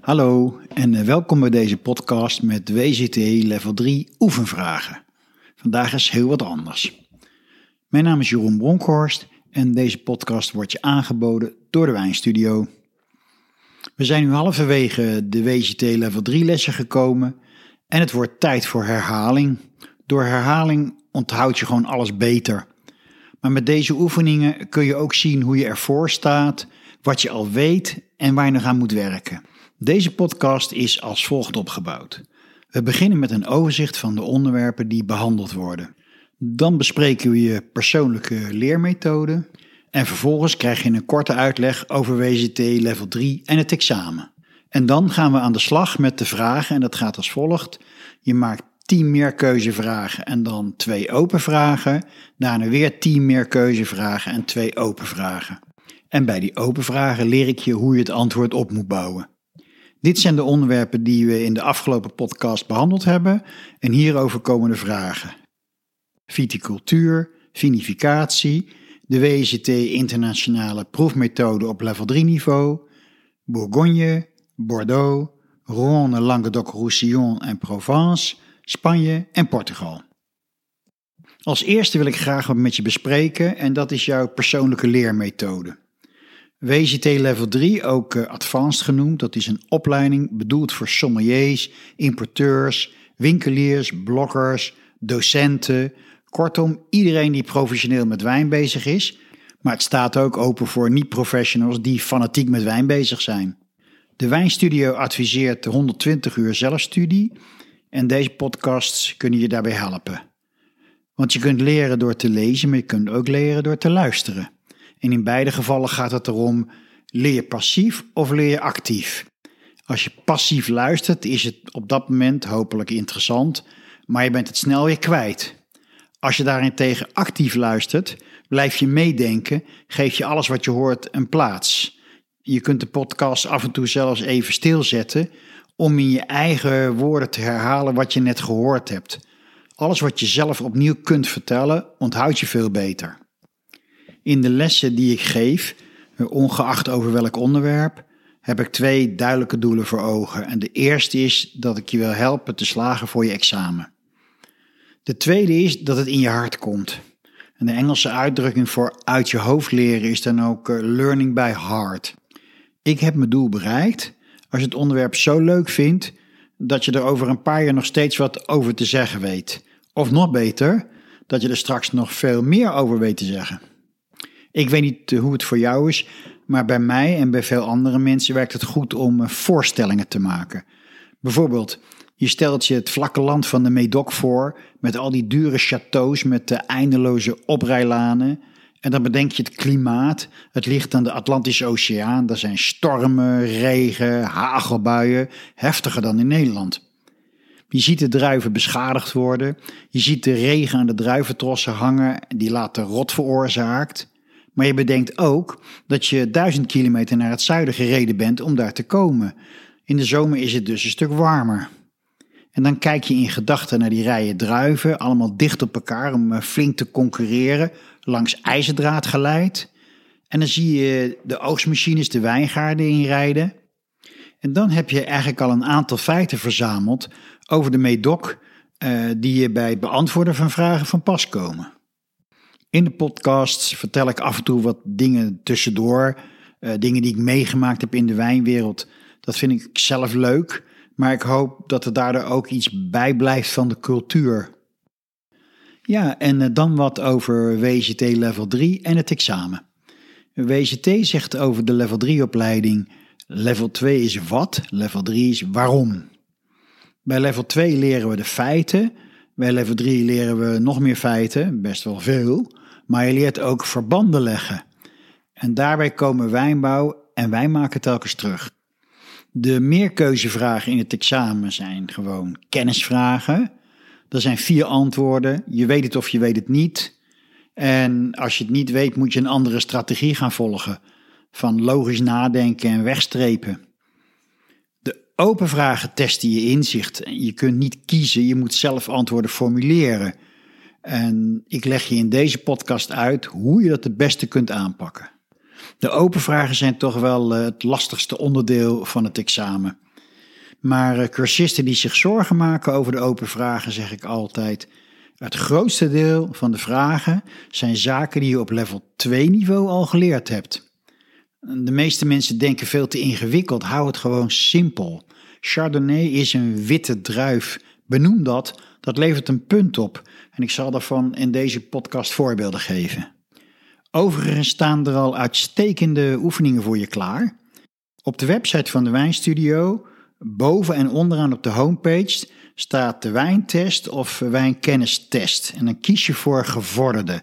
Hallo en eh, welkom bij deze podcast met WZT Level 3 oefenvragen. Vandaag is heel wat anders. Mijn naam is Jeroen Bronkhorst en deze podcast wordt je aangeboden door de Wijnstudio. We zijn nu halverwege de WZT Level 3 lessen gekomen en het wordt tijd voor herhaling. Door herhaling onthoud je gewoon alles beter. Maar met deze oefeningen kun je ook zien hoe je ervoor staat, wat je al weet en waar je nog aan moet werken. Deze podcast is als volgt opgebouwd. We beginnen met een overzicht van de onderwerpen die behandeld worden. Dan bespreken we je persoonlijke leermethode. En vervolgens krijg je een korte uitleg over WZT level 3 en het examen. En dan gaan we aan de slag met de vragen en dat gaat als volgt. Je maakt 10 meerkeuzevragen en dan twee open vragen. Daarna weer 10 meerkeuzevragen en twee open vragen. En bij die open vragen leer ik je hoe je het antwoord op moet bouwen. Dit zijn de onderwerpen die we in de afgelopen podcast behandeld hebben en hierover komen de vragen. Viticultuur, vinificatie, de WCT internationale proefmethode op level 3 niveau, Bourgogne, Bordeaux, Rhône, Languedoc-Roussillon en Provence, Spanje en Portugal. Als eerste wil ik graag wat met je bespreken en dat is jouw persoonlijke leermethode. WCT Level 3, ook uh, Advanced genoemd, dat is een opleiding bedoeld voor sommeliers, importeurs, winkeliers, bloggers, docenten, kortom iedereen die professioneel met wijn bezig is. Maar het staat ook open voor niet-professionals die fanatiek met wijn bezig zijn. De Wijnstudio adviseert 120 uur zelfstudie en deze podcasts kunnen je daarbij helpen. Want je kunt leren door te lezen, maar je kunt ook leren door te luisteren. En in beide gevallen gaat het erom: leer je passief of leer je actief? Als je passief luistert, is het op dat moment hopelijk interessant, maar je bent het snel weer kwijt. Als je daarentegen actief luistert, blijf je meedenken, geef je alles wat je hoort een plaats. Je kunt de podcast af en toe zelfs even stilzetten om in je eigen woorden te herhalen wat je net gehoord hebt. Alles wat je zelf opnieuw kunt vertellen, onthoud je veel beter. In de lessen die ik geef, ongeacht over welk onderwerp, heb ik twee duidelijke doelen voor ogen. En de eerste is dat ik je wil helpen te slagen voor je examen. De tweede is dat het in je hart komt. En de Engelse uitdrukking voor uit je hoofd leren is dan ook eh, learning by heart. Ik heb mijn doel bereikt als je het onderwerp zo leuk vindt dat je er over een paar jaar nog steeds wat over te zeggen weet. Of nog beter, dat je er straks nog veel meer over weet te zeggen. Ik weet niet eh, hoe het voor jou is, maar bij mij en bij veel andere mensen werkt het goed om eh, voorstellingen te maken. Bijvoorbeeld, je stelt je het vlakke land van de Médoc voor met al die dure châteaus met de eindeloze oprijlanen. En dan bedenk je het klimaat. Het ligt aan de Atlantische Oceaan. Er zijn stormen, regen, hagelbuien, heftiger dan in Nederland. Je ziet de druiven beschadigd worden. Je ziet de regen aan de druiventrossen hangen, die later rot veroorzaakt. Maar je bedenkt ook dat je duizend kilometer naar het zuiden gereden bent om daar te komen. In de zomer is het dus een stuk warmer. En dan kijk je in gedachten naar die rijen druiven, allemaal dicht op elkaar om eh, flink te concurreren, langs ijzerdraad geleid. En dan zie je de oogstmachines de wijngaarden inrijden. En dan heb je eigenlijk al een aantal feiten verzameld over de Médoc uh, die je bij het beantwoorden van vragen van pas komen. In de podcasts vertel ik af en toe wat dingen tussendoor. Uh, dingen die ik meegemaakt heb in de wijnwereld. Dat vind ik zelf leuk. Maar ik hoop dat er daardoor ook iets bij blijft van de cultuur. Ja, en uh, dan wat over WCT level 3 en het examen. WCT zegt over de level 3 opleiding: level 2 is wat, level 3 is waarom. Bij level 2 leren we de feiten. Bij level 3 leren we nog meer feiten, best wel veel maar je leert ook verbanden leggen. En daarbij komen wijnbouw en wij maken telkens terug. De meerkeuzevragen in het examen zijn gewoon kennisvragen. Er zijn vier antwoorden. Je weet het of je weet het niet. En als je het niet weet, moet je een andere strategie gaan volgen. Van logisch nadenken en wegstrepen. Open vragen testen je inzicht. Je kunt niet kiezen, je moet zelf antwoorden formuleren. En ik leg je in deze podcast uit hoe je dat het beste kunt aanpakken. De open vragen zijn toch wel eh, het lastigste onderdeel van het examen. Maar uh, cursisten die zich zorgen maken over de open vragen, zeg ik altijd. Het grootste deel van de vragen zijn zaken die je op level 2 niveau al geleerd hebt. De meeste mensen denken veel te ingewikkeld, hou het gewoon simpel. Chardonnay is een witte druif. Benoem dat, dat levert een punt op. En ik zal daarvan in deze podcast voorbeelden geven. Overigens staan er al uitstekende oefeningen voor je klaar. Op de website van de Wijnstudio, boven en onderaan op de homepage, staat de wijntest of wijnkennistest. En dan kies je voor gevorderde.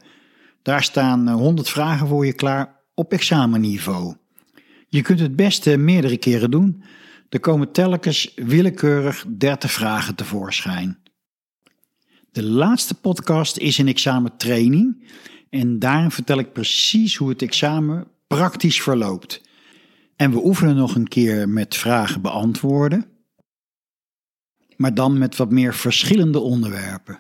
Daar staan 100 vragen voor je klaar op examenniveau. Je kunt het beste meerdere keren doen. Er komen telkens willekeurig 30 vragen tevoorschijn. De laatste podcast is een examentraining en daarin vertel ik precies hoe het examen praktisch verloopt. En we oefenen nog een keer met vragen beantwoorden, maar dan met wat meer verschillende onderwerpen.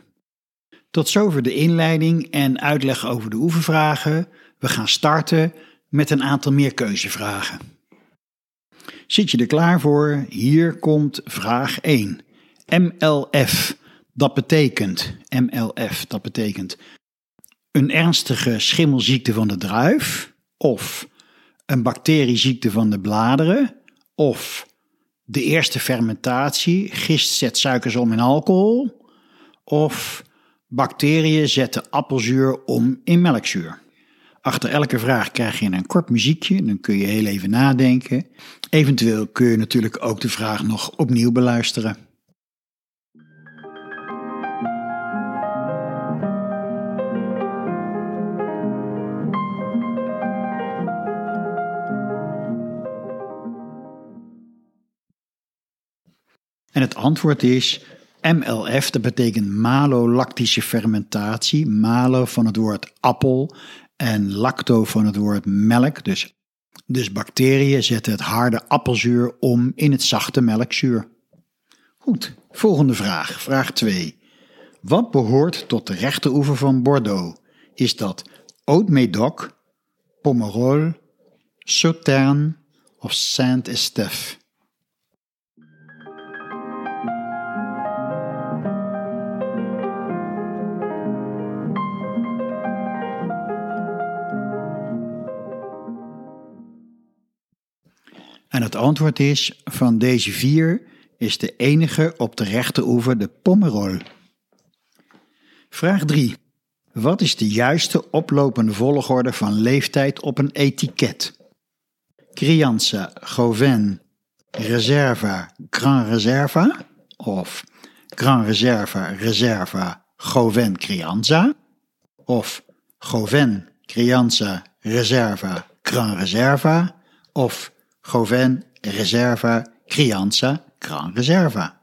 Tot zover de inleiding en uitleg over de oefenvragen. We gaan starten met een aantal meer keuzevragen. Zit je er klaar voor? Hier komt vraag 1. MLF, dat betekent, MLF, dat betekent een ernstige schimmelziekte van de druif, of een bacterieziekte van de bladeren, of de eerste fermentatie, gist zet suikers om in alcohol, of bacteriën zetten appelzuur om in melkzuur. Achter elke vraag krijg je een kort muziekje, dan kun je heel even nadenken. Eventueel kun je natuurlijk ook de vraag nog opnieuw beluisteren. En het antwoord is MLF, dat betekent malolactische fermentatie. Malo van het woord appel en lacto van het woord melk. Dus, dus bacteriën zetten het harde appelzuur om in het zachte melkzuur. Goed, volgende vraag, vraag 2. Wat behoort tot de rechteroever van Bordeaux? Is dat Haute-Médoc, Pomerol, Sauternes of Saint-Estèphe? En het antwoord is: van deze vier is de enige op de rechteroever de Pomerol. Vraag 3. Wat is de juiste oplopende volgorde van leeftijd op een etiket? Crianza, Gauvin, Reserva, Grand Reserva of Grand Reserva, Reserva, Gauvin, Crianza of Gauvin, Crianza, Reserva, Grand Reserva of Gauvin, Reserva, Crianza, Gran Reserva.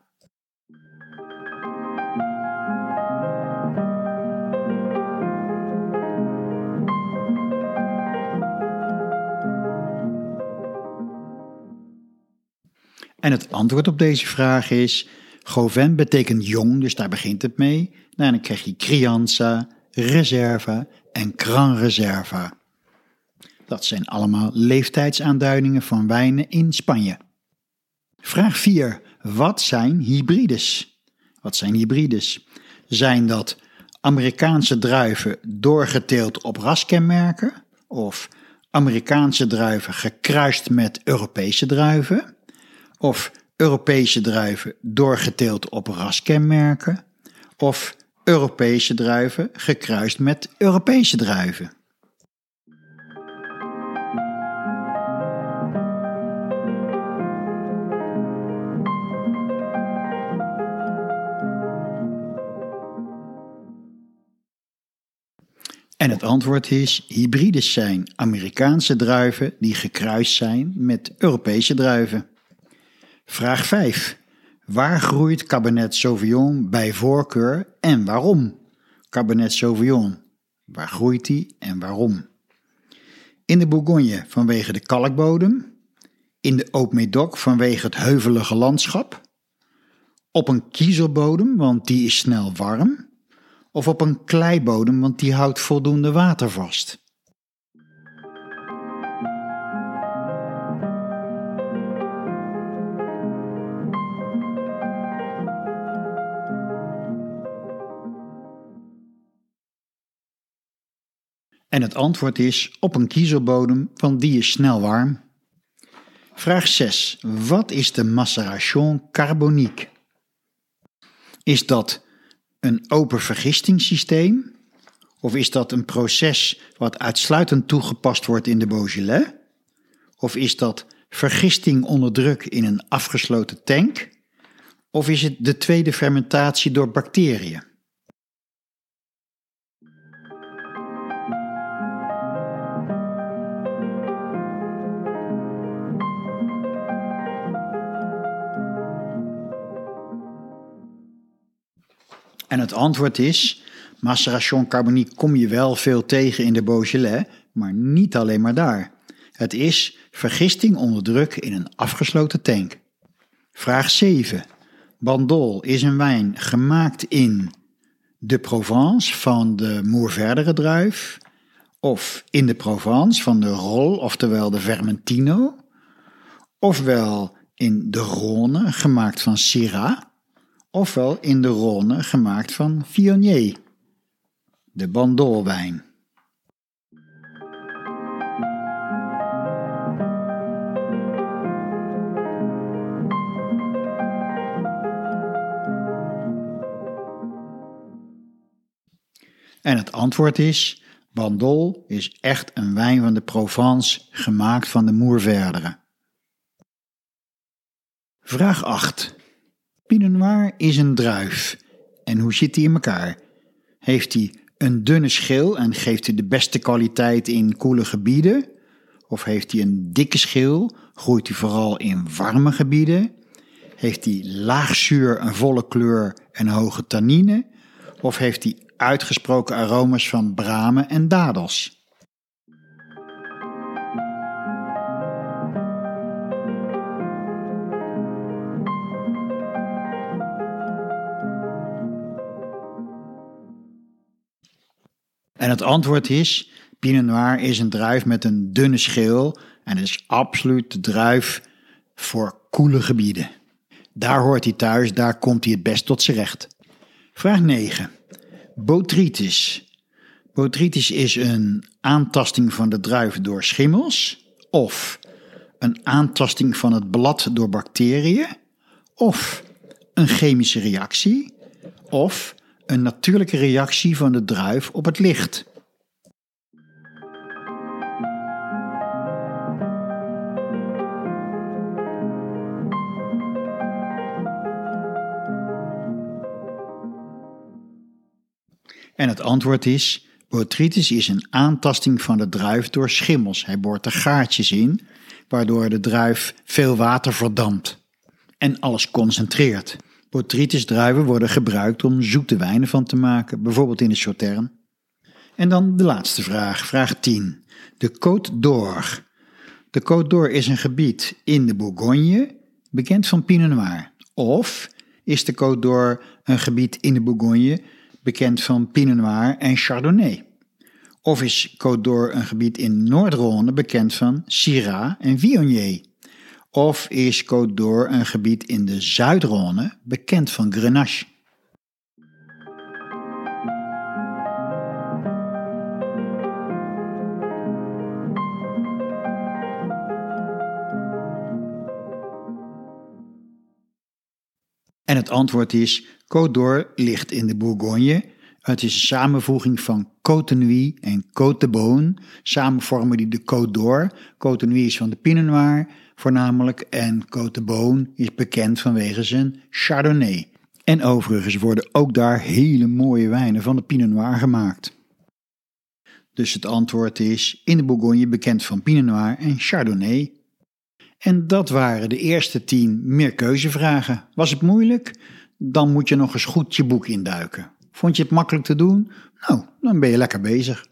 En het antwoord op deze vraag is: Gauvin betekent jong, dus daar begint het mee. Nou, dan krijg je Crianza, Reserva en Gran Reserva. Dat zijn allemaal leeftijdsaanduidingen van wijnen in Spanje. Vraag 4. Wat zijn hybrides? Wat zijn hybrides? Zijn dat Amerikaanse druiven doorgeteeld op raskenmerken? Of Amerikaanse druiven gekruist met Europese druiven? Of Europese druiven doorgeteeld op raskenmerken? Of Europese druiven gekruist met Europese druiven? En het antwoord is: hybrides zijn Amerikaanse druiven die gekruist zijn met Europese druiven. Vraag 5. Waar groeit Cabernet Sauvignon bij voorkeur en waarom? Cabernet Sauvignon. Waar groeit die en waarom? In de Bourgogne vanwege de kalkbodem. In de Haute-Médoc vanwege het heuvelige landschap. Op een kiezelbodem, want die is snel warm of op een kleibodem, want die houdt voldoende water vast. En het antwoord is op een kiezelbodem, want die is snel warm. Vraag 6. Wat is de maceration carbonique? Is dat een open vergistingssysteem? Of is dat een proces wat uitsluitend toegepast wordt in de Beaujolais? Of is dat vergisting onder druk in een afgesloten tank? Of is het de tweede fermentatie door bacteriën? En het antwoord is: maceration carbonique kom je wel veel tegen in de Beaujolais, maar niet alleen maar daar. Het is vergisting onder druk in een afgesloten tank. Vraag 7. Bandol is een wijn gemaakt in de Provence van de Moerverdere druif of in de Provence van de Rol, oftewel de Vermentino, ofwel in de Rhône gemaakt van Syrah, ofwel in de Rhône gemaakt van Viognier, de Bandolwijn. En het antwoord is: Bandol is echt een wijn van de Provence, gemaakt van de Moerverdere. Vraag 8. Pinot Noir is een druif. En hoe zit hij in elkaar? Heeft hij een dunne schil en geeft hij de beste kwaliteit in koele gebieden? Of heeft hij een dikke schil, groeit hij vooral in warme gebieden? Heeft hij laag zuur, een volle kleur en hoge tannine? Of heeft hij uitgesproken aromas van bramen en dadels. En het antwoord is: Pinot Noir is een druif met een dunne schil en is absoluut de druif voor koele gebieden. Daar hoort hij thuis, daar komt hij het best tot zijn recht. Vraag 9. Botrytis. Botrytis is een aantasting van de druif door schimmels, of een aantasting van het blad door bacteriën, of een chemische reactie, of een natuurlijke reactie van de druif op het licht. En het antwoord is: botrytis is een aantasting van de druif door schimmels. Hij boort er gaatjes in, waardoor de druif veel water verdampt en alles concentreert. Botrytis druiven worden gebruikt om zoete wijnen van te maken, bijvoorbeeld in de Sauterne. En dan de laatste vraag, vraag 10. De Côte d'Or. De Côte d'Or is een gebied in de Bourgogne, bekend van Pinot Noir. Of is de Côte d'Or een gebied in de Bourgogne bekend van Pinot Noir en Chardonnay? Of is Côte d'Or een gebied in Noord-Rhône bekend van Syrah en Viognier? Of is Côte d'Or een gebied in de Zuid-Rhône bekend van Grenache? En het antwoord is: Côte d'Or ligt in de Bourgogne. Het is een samenvoeging van Côte Nuit en Côte de Beaune. Samen vormen die de Côte d'Or. Côte Nuit is van de Pinot Noir voornamelijk en Côte de Beaune is bekend vanwege zijn Chardonnay. En overigens worden ook daar hele mooie wijnen van de Pinot Noir gemaakt. Dus het antwoord is in de Bourgogne bekend van Pinot Noir en Chardonnay. En dat waren de eerste tien meerkeuzevragen. Was het moeilijk? Dan moet je nog eens goed je boek induiken. Vond je het makkelijk te doen? Nou, dan ben je lekker bezig.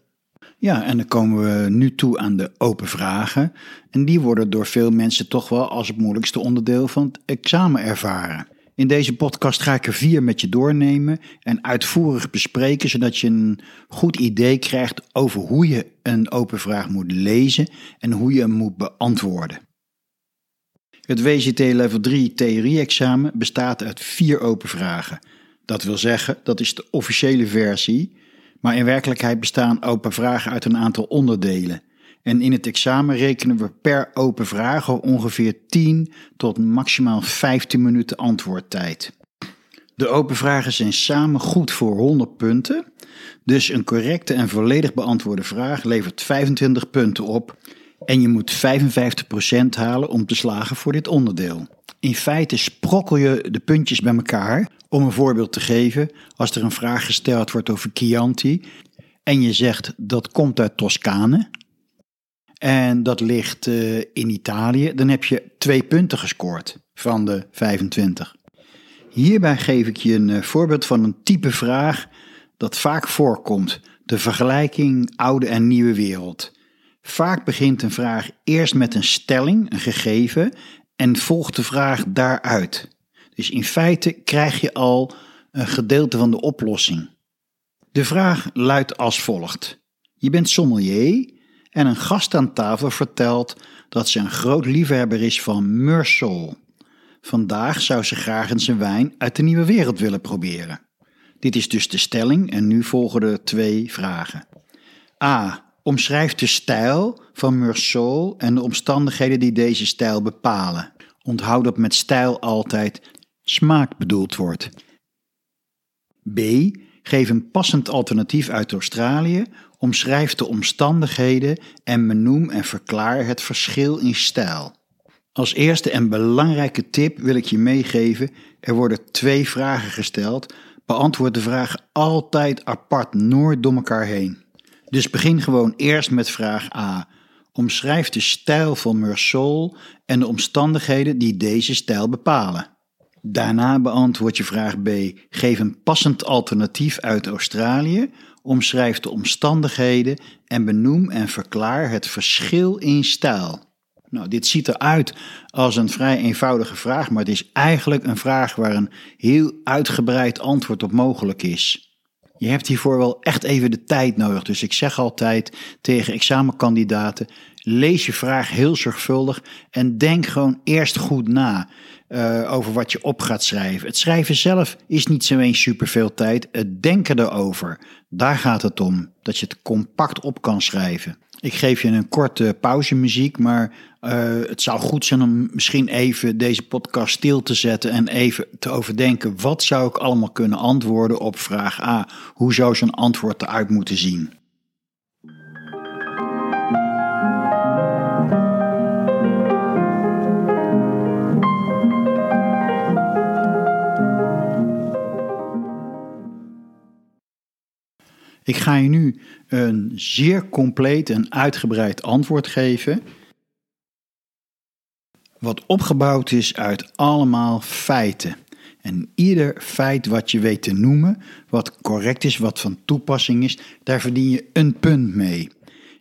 Ja, en dan komen we nu toe aan de open vragen. En die worden door veel mensen toch wel als het moeilijkste onderdeel van het examen ervaren. In deze podcast ga ik er vier met je doornemen en uitvoerig bespreken, zodat je een goed idee krijgt over hoe je een open vraag moet lezen en hoe je hem moet beantwoorden. Het WCT Level 3 theorie-examen bestaat uit vier open vragen. Dat wil zeggen, dat is de officiële versie. Maar in werkelijkheid bestaan open vragen uit een aantal onderdelen. En in het examen rekenen we per open vraag ongeveer 10 tot maximaal 15 minuten antwoordtijd. De open vragen zijn samen goed voor 100 punten. Dus een correcte en volledig beantwoorde vraag levert 25 punten op. En je moet 55% halen om te slagen voor dit onderdeel. In feite sprokkel je de puntjes bij elkaar. Om een voorbeeld te geven, als er een vraag gesteld wordt over Chianti en je zegt dat komt uit Toscane en dat ligt uh, in Italië, dan heb je twee punten gescoord van de 25. Hierbij geef ik je een uh, voorbeeld van een type vraag dat vaak voorkomt: de vergelijking oude en nieuwe wereld. Vaak begint een vraag eerst met een stelling, een gegeven, en volgt de vraag daaruit. Dus in feite krijg je al een gedeelte van de oplossing. De vraag luidt als volgt: Je bent sommelier en een gast aan tafel vertelt dat ze een groot liefhebber is van Meursault. Vandaag zou ze graag eens een wijn uit de nieuwe wereld willen proberen. Dit is dus de stelling en nu volgen er twee vragen. A. Omschrijf de stijl van Meursault en de omstandigheden die deze stijl bepalen. Onthoud dat met stijl altijd smaak bedoeld wordt. B. Geef een passend alternatief uit Australië, omschrijf de omstandigheden en benoem en verklaar het verschil in stijl. Als eerste en belangrijke tip wil ik je meegeven: er worden twee vragen gesteld. Beantwoord de vraag altijd apart, nooit door elkaar heen. Dus begin gewoon eerst met vraag A. Omschrijf de stijl van Meursault en de omstandigheden die deze stijl bepalen. Daarna beantwoord je vraag B. Geef een passend alternatief uit Australië. Omschrijf de omstandigheden en benoem en verklaar het verschil in stijl. Nou, dit ziet eruit als een vrij eenvoudige vraag, maar het is eigenlijk een vraag waar een heel uitgebreid antwoord op mogelijk is. Je hebt hiervoor wel echt even de tijd nodig. Dus ik zeg altijd tegen examenkandidaten: lees je vraag heel zorgvuldig en denk gewoon eerst goed na uh, over wat je op gaat schrijven. Het schrijven zelf is niet zo superveel tijd. Het denken erover, daar gaat het om. Dat je het compact op kan schrijven. Ik geef je een korte pauzemuziek, maar uh, het zou goed zijn om misschien even deze podcast stil te zetten en even te overdenken. Wat zou ik allemaal kunnen antwoorden op vraag A? Hoe zou zo'n antwoord eruit moeten zien? Ik ga je nu een zeer compleet en uitgebreid antwoord geven. Wat opgebouwd is uit allemaal feiten. En ieder feit wat je weet te noemen, wat correct is, wat van toepassing is, daar verdien je een punt mee.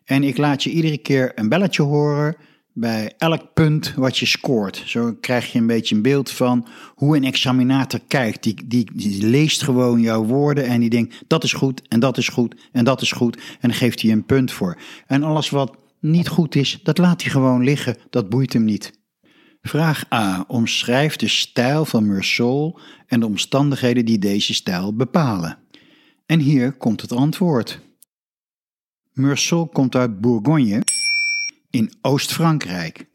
En ik laat je iedere keer een belletje horen bij elk punt wat je scoort. Zo krijg je een beetje een beeld van hoe een examinator kijkt. Die, die, leest gewoon jouw woorden en die denkt dat is goed en dat is goed en dat is goed. En dan geeft hij een punt voor. En alles wat niet goed is, dat laat hij gewoon liggen. Dat boeit hem niet. Vraag A. Omschrijf de stijl van Meursault en de omstandigheden die deze stijl bepalen. En hier komt het antwoord. Meursault komt uit Bourgogne in Oost-Frankrijk.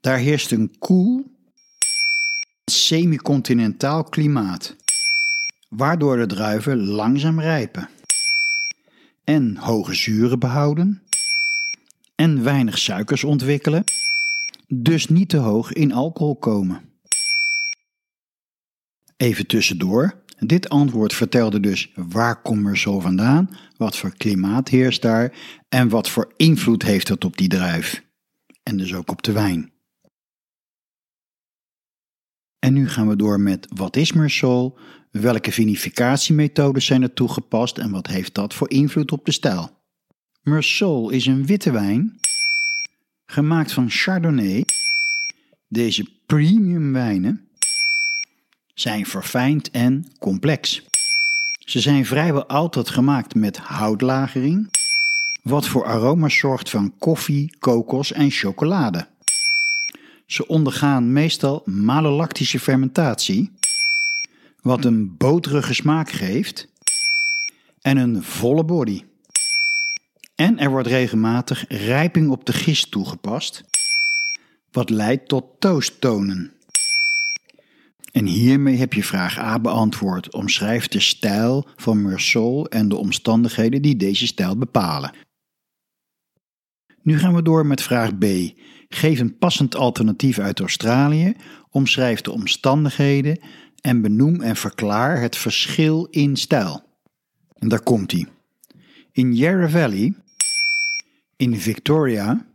Daar heerst een koel, semi-continentaal klimaat, waardoor de druiven langzaam rijpen en hoge zuren behouden en weinig suikers ontwikkelen, dus niet te hoog in alcohol komen. Even tussendoor, dit antwoord vertelde dus waar kom er vandaan, wat voor klimaat heerst daar en wat voor invloed heeft het op die druif. En dus ook op de wijn. En nu gaan we door met wat is Meursault, welke vinificatiemethodes zijn er toegepast en wat heeft dat voor invloed op de stijl. Meursault is een witte wijn, gemaakt van Chardonnay. Deze premium wijnen zijn verfijnd en complex. Ze zijn vrijwel altijd gemaakt met houtlagering, wat voor aroma's zorgt van koffie, kokos en chocolade. Ze ondergaan meestal malolactische fermentatie, wat een boterige smaak geeft, en een volle body. En er wordt regelmatig rijping op de gist toegepast, wat leidt tot toasttonen. En hiermee heb je vraag A beantwoord. Omschrijf de stijl van Meursault en de omstandigheden die deze stijl bepalen. Nu gaan we door met vraag B. Geef een passend alternatief uit Australië, omschrijf de omstandigheden en benoem en verklaar het verschil in stijl. En daar komt hij. In Yarra Valley, in Victoria,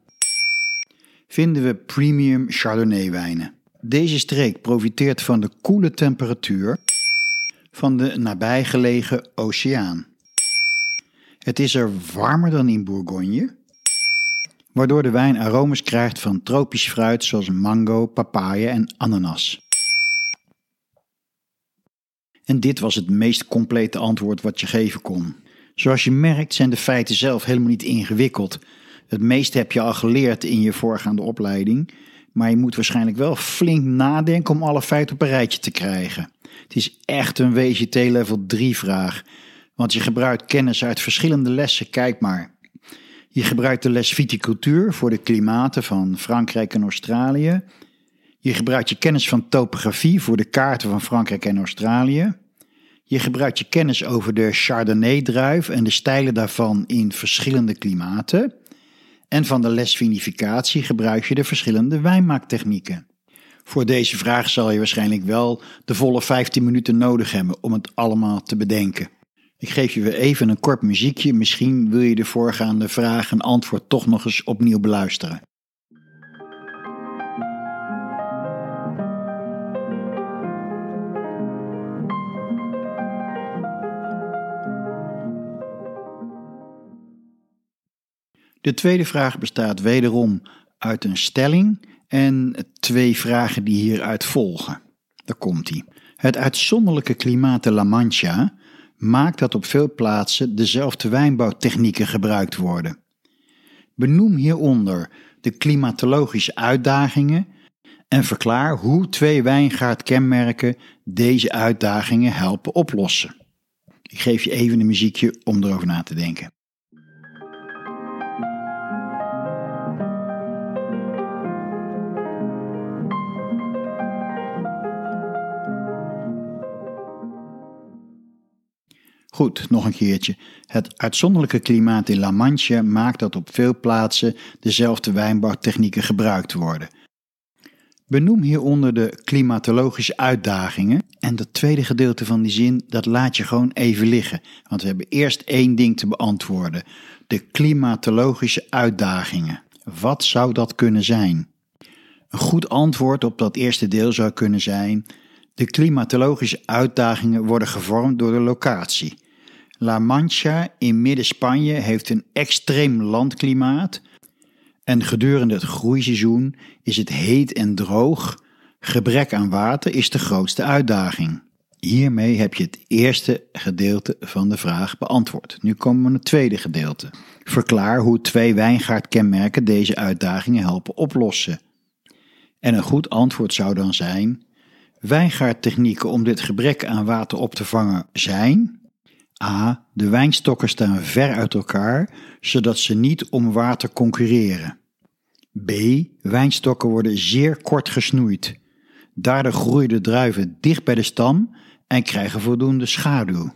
vinden we premium Chardonnay wijnen. Deze streek profiteert van de koele temperatuur van de nabijgelegen oceaan. Het is er warmer dan in Bourgogne, waardoor de wijn aromas krijgt van tropisch fruit zoals mango, papaya en ananas. En dit was het meest complete antwoord wat je geven kon. Zoals je merkt zijn de feiten zelf helemaal niet ingewikkeld. Het meeste heb je al geleerd in je voorgaande opleiding, maar je moet waarschijnlijk wel flink nadenken om alle feiten op een rijtje te krijgen. Het is echt een WGT level 3 vraag, want je gebruikt kennis uit verschillende lessen, kijk maar. Je gebruikt de les viticultuur voor de klimaten van Frankrijk en Australië. Je gebruikt je kennis van topografie voor de kaarten van Frankrijk en Australië. Je gebruikt je kennis over de Chardonnay-druif en de stijlen daarvan in verschillende klimaten. En van de les vinificatie gebruik je de verschillende wijnmaaktechnieken. Voor deze vraag zal je waarschijnlijk wel de volle 15 minuten nodig hebben om het allemaal te bedenken. Ik geef je weer even een kort muziekje. Misschien wil je de voorgaande vraag en antwoord toch nog eens opnieuw beluisteren. De tweede vraag bestaat wederom uit een stelling en twee vragen die hieruit volgen. Daar komt ie. Het uitzonderlijke klimaat de La Mancha maakt dat op veel plaatsen dezelfde wijnbouwtechnieken gebruikt worden. Benoem hieronder de klimatologische uitdagingen en verklaar hoe twee wijngaardkenmerken deze uitdagingen helpen oplossen. Ik geef je even een muziekje om erover na te denken. Goed, nog een keertje. Het uitzonderlijke klimaat in La Mancha maakt dat op veel plaatsen dezelfde wijnbouwtechnieken gebruikt worden. Benoem hieronder de klimatologische uitdagingen. En dat tweede gedeelte van die zin, dat laat je gewoon even liggen. Want we hebben eerst één ding te beantwoorden. De klimatologische uitdagingen. Wat zou dat kunnen zijn? Een goed antwoord op dat eerste deel zou kunnen zijn: de klimatologische uitdagingen worden gevormd door de locatie. La Mancha in midden-Spanje heeft een extreem landklimaat en gedurende het groeiseizoen is het heet en droog. Gebrek aan water is de grootste uitdaging. Hiermee heb je het eerste gedeelte van de vraag beantwoord. Nu komen we naar het tweede gedeelte. Verklaar hoe twee wijngaardkenmerken deze uitdagingen helpen oplossen. En een goed antwoord zou dan zijn: wijngaardtechnieken om dit gebrek aan water op te vangen zijn A. De wijnstokken staan ver uit elkaar, zodat ze niet om water concurreren. B. Wijnstokken worden zeer kort gesnoeid. Daardoor groeien de druiven dicht bij de stam en krijgen voldoende schaduw.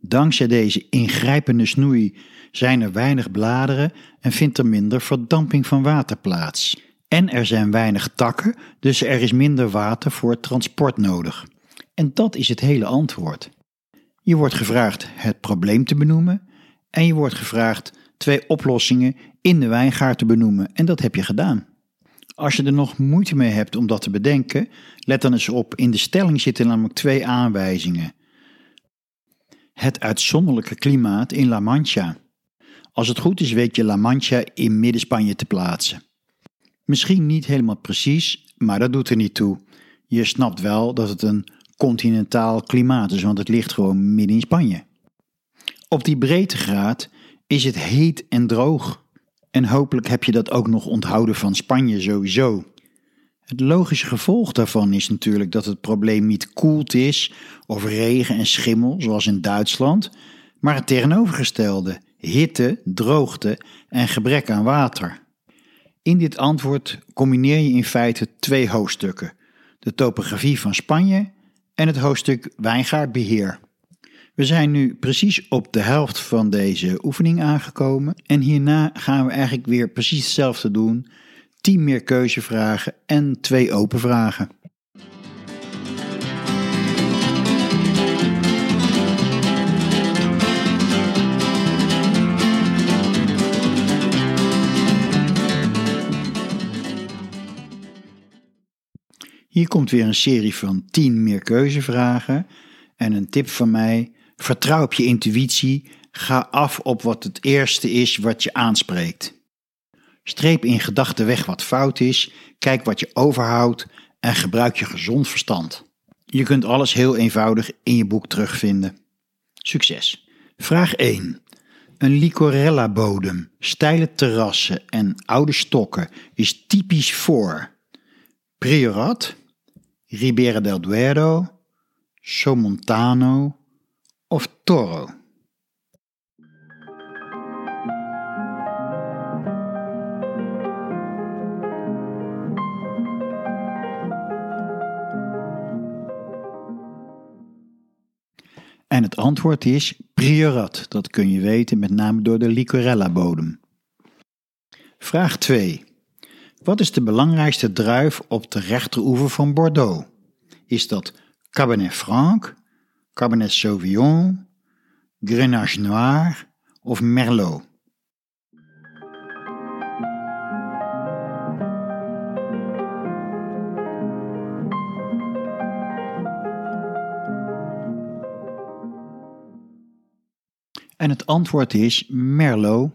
Dankzij deze ingrijpende snoei zijn er weinig bladeren en vindt er minder verdamping van water plaats. En er zijn weinig takken, dus er is minder water voor het transport nodig. En dat is het hele antwoord. Je wordt gevraagd het probleem te benoemen en je wordt gevraagd twee oplossingen in de wijngaard te benoemen en dat heb je gedaan. Als je er nog moeite mee hebt om dat te bedenken, let dan eens op, in de stelling zitten namelijk twee aanwijzingen. Het uitzonderlijke klimaat in La Mancha. Als het goed is weet je La Mancha in Midden-Spanje te plaatsen. Misschien niet helemaal precies, maar dat doet er niet toe. Je snapt wel dat het een continentaal klimaat is, want het ligt gewoon midden in Spanje. Op die breedtegraad is het heet en droog. En hopelijk heb je dat ook nog onthouden van Spanje sowieso. Het logische gevolg daarvan is natuurlijk dat het probleem niet koelt is of regen en schimmel, zoals in Duitsland, maar het tegenovergestelde: hitte, droogte en gebrek aan water. In dit antwoord combineer je in feite twee hoofdstukken: de topografie van Spanje en het hoofdstuk wijngaardbeheer. We zijn nu precies op de helft van deze oefening aangekomen en hierna gaan we eigenlijk weer precies hetzelfde doen: 10 meer keuzevragen en twee open vragen. Hier komt weer een serie van 10 meer keuzevragen. En een tip van mij: vertrouw op je intuïtie. Ga af op wat het eerste is wat je aanspreekt. Streep in gedachten weg wat fout is, kijk wat je overhoudt en gebruik je gezond verstand. Je kunt alles heel eenvoudig in je boek terugvinden. Succes! Vraag 1. Een licorella-bodem, steile terrassen en oude stokken is typisch voor Priorat, Ribera del Duero, Somontano of Toro. En het antwoord is Priorat. Dat kun je weten met name door de Licorella-bodem. Vraag 2. Wat is de belangrijkste druif op de rechteroever van Bordeaux? Is dat Cabernet Franc, Cabernet Sauvignon, Grenache Noir of Merlot? En het antwoord is Merlot.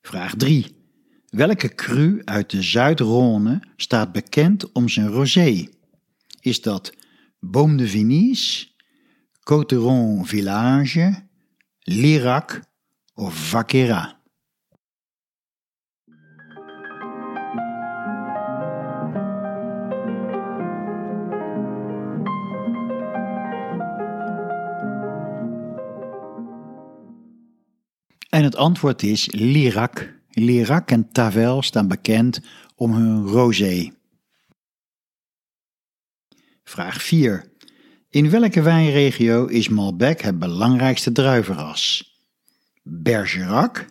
Vraag 3. Welke cru uit de Zuid-Rhône staat bekend om zijn rosé? Is dat Baume de Venise, Coteron Village, Lirac of Vaquera? En het antwoord is Lirac. Lirac en Tavel staan bekend om hun rosé. Vraag 4. In welke wijnregio is Malbec het belangrijkste druivenras? Bergerac,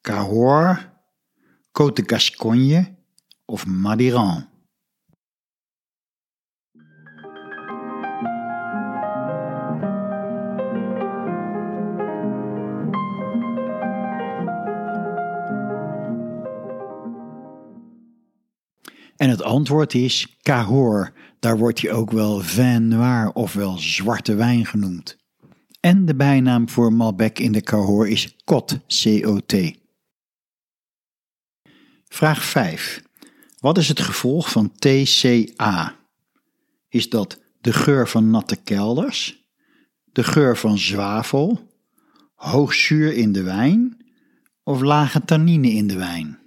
Cahors, Côte de Gascogne of Madiran? En het antwoord is Cahors. Daar wordt hij ook wel vin noir ofwel zwarte wijn genoemd. En de bijnaam voor Malbec in de Cahors is Cot, C-O-T. Vraag 5. Wat is het gevolg van TCA? Is dat de geur van natte kelders, de geur van zwavel, hoog zuur in de wijn of lage tannine in de wijn?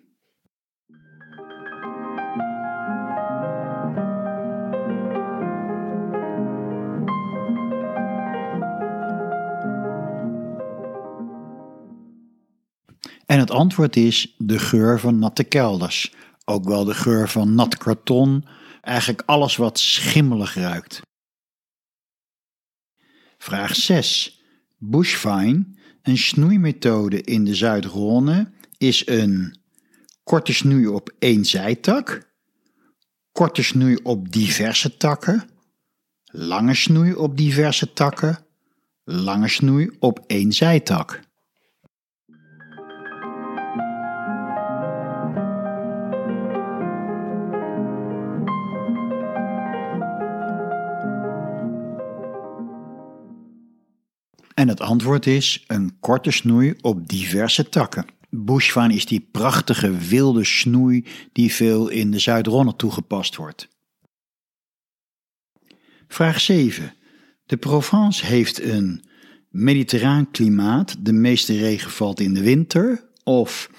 En het antwoord is de geur van natte kelders. Ook wel de geur van nat karton. Eigenlijk alles wat schimmelig ruikt. Vraag 6. Bushfine, een snoeimethode in de Zuid-Rhône, is een korte snoei op één zijtak, korte snoei op diverse takken, lange snoei op diverse takken, lange snoei op één zijtak. En het antwoord is een korte snoei op diverse takken. Bushvine is die prachtige wilde snoei die veel in de Zuid-Ronne toegepast wordt. Vraag 7. De Provence heeft een mediterraan klimaat, de meeste regen valt in de winter, of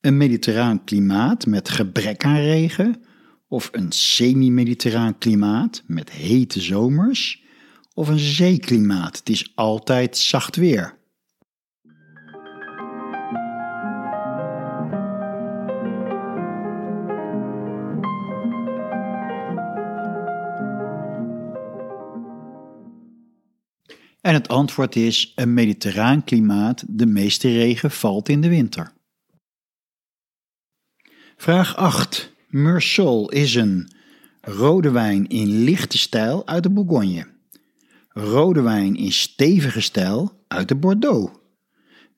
een mediterraan klimaat met gebrek aan regen, of een semi-mediterraan klimaat met hete zomers, of een zeeklimaat? Het is altijd zacht weer. En het antwoord is een mediterraan klimaat, de meeste regen valt in de winter. Vraag 8. Meursault is een rode wijn in lichte stijl uit de Bourgogne. Rode wijn in stevige stijl uit de Bordeaux.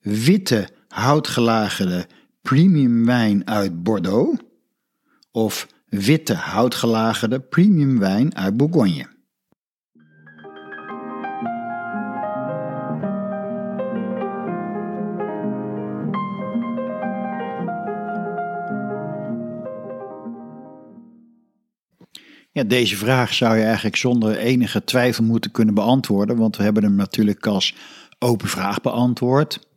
Witte houtgelagerde premium wijn uit Bordeaux. Of witte houtgelagerde premium wijn uit Bourgogne. Ja, deze vraag zou je eigenlijk zonder enige twijfel moeten kunnen beantwoorden, want we hebben hem natuurlijk als open vraag beantwoord.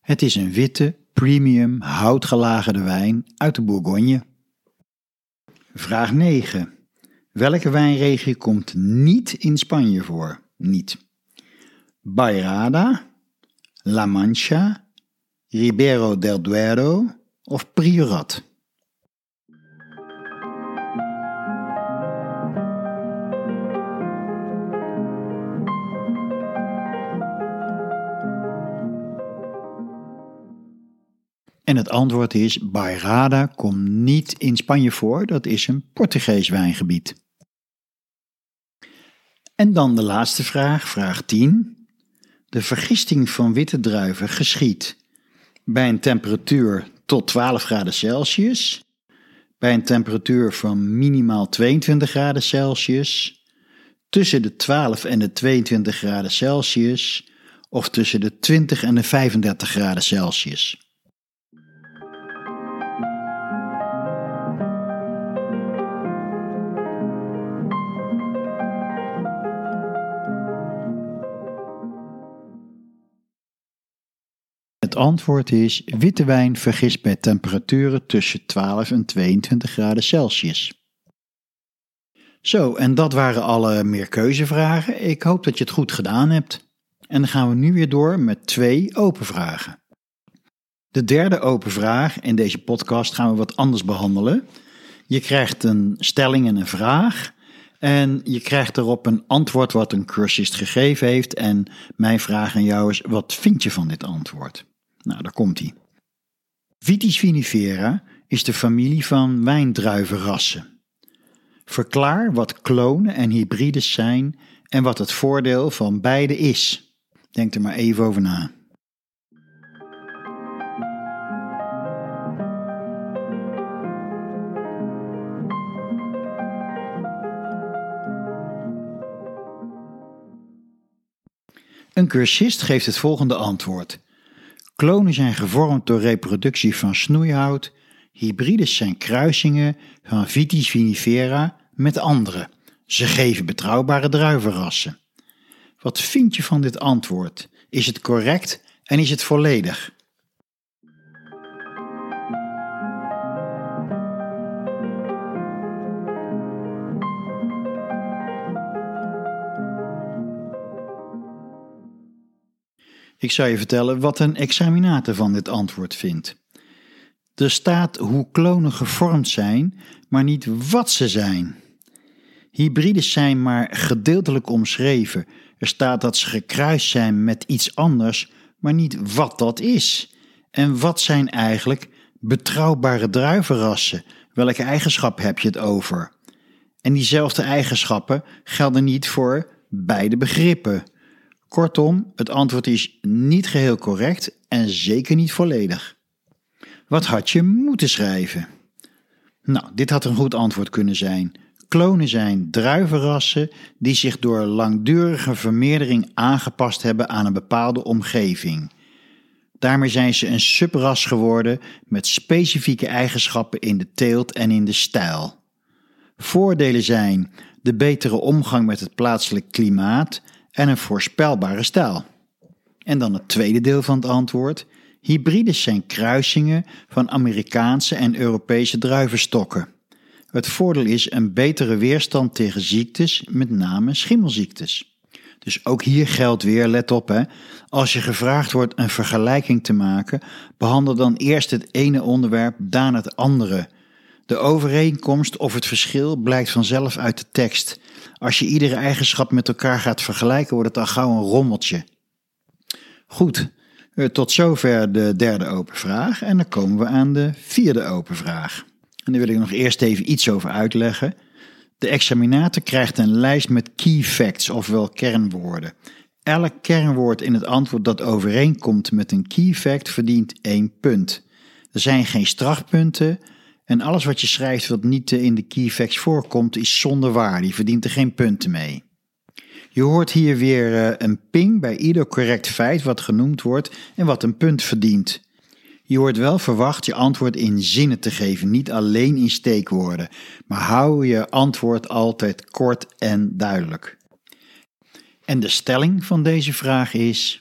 Het is een witte, premium, houtgelagerde wijn uit de Bourgogne. Vraag 9. Welke wijnregio komt niet in Spanje voor? Niet. Bayrada, La Mancha, Ribero del Duero of Priorat? En het antwoord is: Bairrada komt niet in Spanje voor, dat is een Portugees wijngebied. En dan de laatste vraag, vraag 10. De vergisting van witte druiven geschiet bij een temperatuur tot 12 graden Celsius, bij een temperatuur van minimaal 22 graden Celsius, tussen de 12 en de 22 graden Celsius of tussen de 20 en de 35 graden Celsius. Antwoord is witte wijn vergist bij temperaturen tussen 12 en 22 graden Celsius. Zo, en dat waren alle meerkeuzevragen. Ik hoop dat je het goed gedaan hebt. En dan gaan we nu weer door met twee open vragen. De derde open vraag in deze podcast gaan we wat anders behandelen. Je krijgt een stelling en een vraag. En je krijgt erop een antwoord wat een cursist gegeven heeft. En mijn vraag aan jou is: wat vind je van dit antwoord? Nou, daar komt hij. Vitis vinifera is de familie van wijndruivenrassen. Verklaar wat klonen en hybrides zijn en wat het voordeel van beide is. Denk er maar even over na. Een cursist geeft het volgende antwoord. Klonen zijn gevormd door reproductie van snoeihout, hybrides zijn kruisingen van Vitis vinifera met andere. Ze geven betrouwbare druivenrassen. Wat vind je van dit antwoord? Is het correct en is het volledig? Ik zou je vertellen wat een examinator van dit antwoord vindt. Er staat hoe klonen gevormd zijn, maar niet wat ze zijn. Hybrides zijn maar gedeeltelijk omschreven. Er staat dat ze gekruist zijn met iets anders, maar niet wat dat is. En wat zijn eigenlijk betrouwbare druivenrassen? Welke eigenschappen heb je het over? En diezelfde eigenschappen gelden niet voor beide begrippen. Kortom, het antwoord is niet geheel correct en zeker niet volledig. Wat had je moeten schrijven? Nou, dit had een goed antwoord kunnen zijn. Klonen zijn druivenrassen die zich door langdurige vermeerdering aangepast hebben aan een bepaalde omgeving. Daarmee zijn ze een subras geworden met specifieke eigenschappen in de teelt en in de stijl. Voordelen zijn de betere omgang met het plaatselijk klimaat en een voorspelbare stijl. En dan het tweede deel van het antwoord. Hybrides zijn kruisingen van Amerikaanse en Europese druivenstokken. Het voordeel is een betere weerstand tegen ziektes, met name schimmelziektes. Dus ook hier geldt weer, let op hè, als je gevraagd wordt een vergelijking te maken, behandel dan eerst het ene onderwerp, daarna het andere. De overeenkomst of het verschil blijkt vanzelf uit de tekst. Als je iedere eigenschap met elkaar gaat vergelijken, wordt het al gauw een rommeltje. Goed, eh, tot zover de derde open vraag en dan komen we aan de vierde open vraag. En daar wil ik nog eerst even iets over uitleggen. De examinator krijgt een lijst met key facts, ofwel kernwoorden. Elk kernwoord in het antwoord dat overeenkomt met een key fact verdient één punt. Er zijn geen strafpunten en alles wat je schrijft wat niet in de key facts voorkomt is zonder waar, die verdient er geen punten mee. Je hoort hier weer eh, een ping bij ieder correct feit wat genoemd wordt en wat een punt verdient. Je wordt wel verwacht je antwoord in zinnen te geven, niet alleen in steekwoorden, maar hou je antwoord altijd kort en duidelijk. En de stelling van deze vraag is: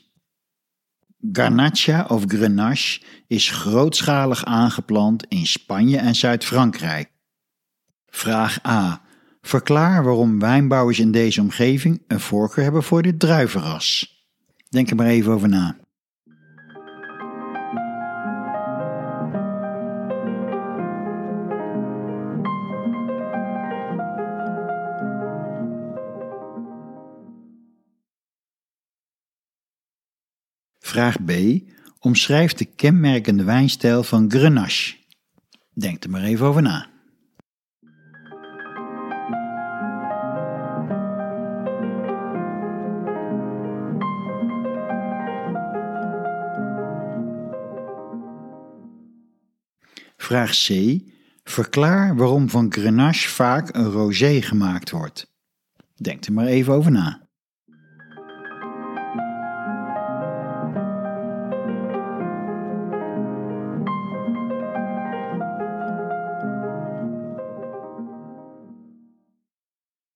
Garnacha of Grenache is grootschalig aangeplant in Spanje en Zuid-Frankrijk. Vraag A. Verklaar waarom wijnbouwers in deze omgeving een voorkeur hebben voor dit druivenras. Denk er maar even over na. Vraag B. Omschrijf de kenmerkende wijnstijl van Grenache. Denk er maar even over na. Vraag C. Verklaar waarom van Grenache vaak een rosé gemaakt wordt. Denk er maar even over na.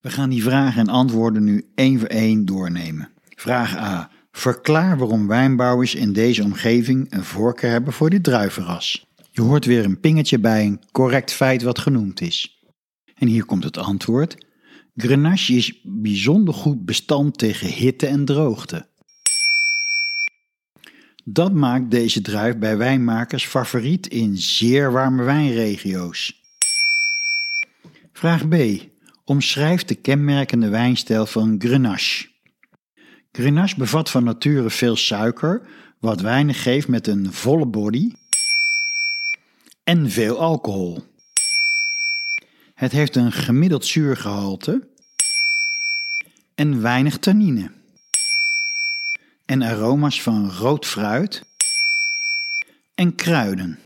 We gaan die vragen en antwoorden nu één voor één doornemen. Vraag A. Verklaar waarom wijnbouwers in deze omgeving een voorkeur hebben voor dit druivenras. Je hoort weer een pingetje bij een correct feit wat genoemd is. En hier komt het antwoord. Grenache is bijzonder goed bestand tegen hitte en droogte. Dat maakt deze druif bij wijnmakers favoriet in zeer warme wijnregio's. Vraag B. Omschrijf de kenmerkende wijnstijl van Grenache. Grenache bevat van nature veel suiker, wat wijnen geeft met een volle body en veel alcohol. Het heeft een gemiddeld zuurgehalte en weinig tannine. En aroma's van rood fruit en kruiden.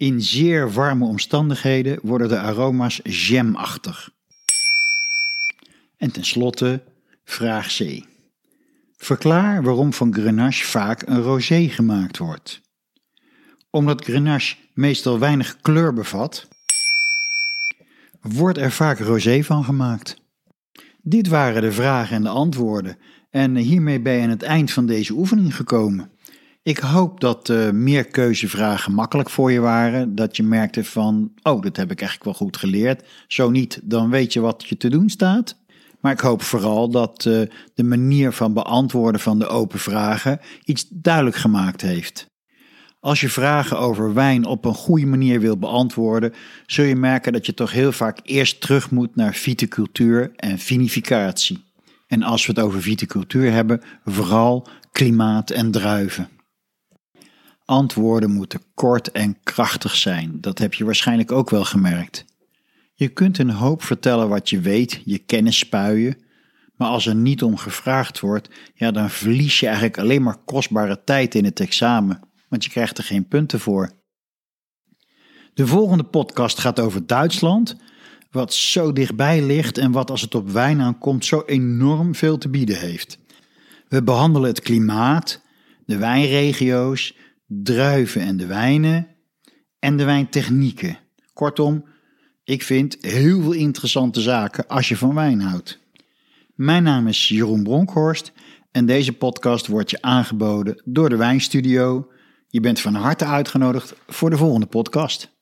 In zeer warme omstandigheden worden de aroma's jamachtig. En tenslotte vraag C. Verklaar waarom van Grenache vaak een rosé gemaakt wordt. Omdat Grenache meestal weinig kleur bevat, wordt er vaak rosé van gemaakt. Dit waren de vragen en de antwoorden en hiermee ben je aan het eind van deze oefening gekomen. Ik hoop dat uh, meer keuzevragen makkelijk voor je waren. Dat je merkte van, oh, dat heb ik eigenlijk wel goed geleerd. Zo niet, dan weet je wat je te doen staat. Maar ik hoop vooral dat uh, de manier van beantwoorden van de open vragen iets duidelijk gemaakt heeft. Als je vragen over wijn op een goede manier wil beantwoorden, zul je merken dat je toch heel vaak eerst terug moet naar viticultuur en vinificatie. En als we het over viticultuur hebben, vooral klimaat en druiven. Antwoorden moeten kort en krachtig zijn. Dat heb je waarschijnlijk ook wel gemerkt. Je kunt een hoop vertellen wat je weet, je kennis spuien, maar als er niet om gevraagd wordt, ja, dan verlies je eigenlijk alleen maar kostbare tijd in het examen, want je krijgt er geen punten voor. De volgende podcast gaat over Duitsland, wat zo dichtbij ligt en wat als het op wijn aankomt zo enorm veel te bieden heeft. We behandelen het klimaat, de wijnregio's, druiven en de wijnen en de wijntechnieken. Kortom, ik vind heel veel interessante zaken als je van wijn houdt. Mijn naam is Jeroen Bronkhorst en deze podcast wordt je aangeboden door de Wijnstudio. Je bent van harte uitgenodigd voor de volgende podcast.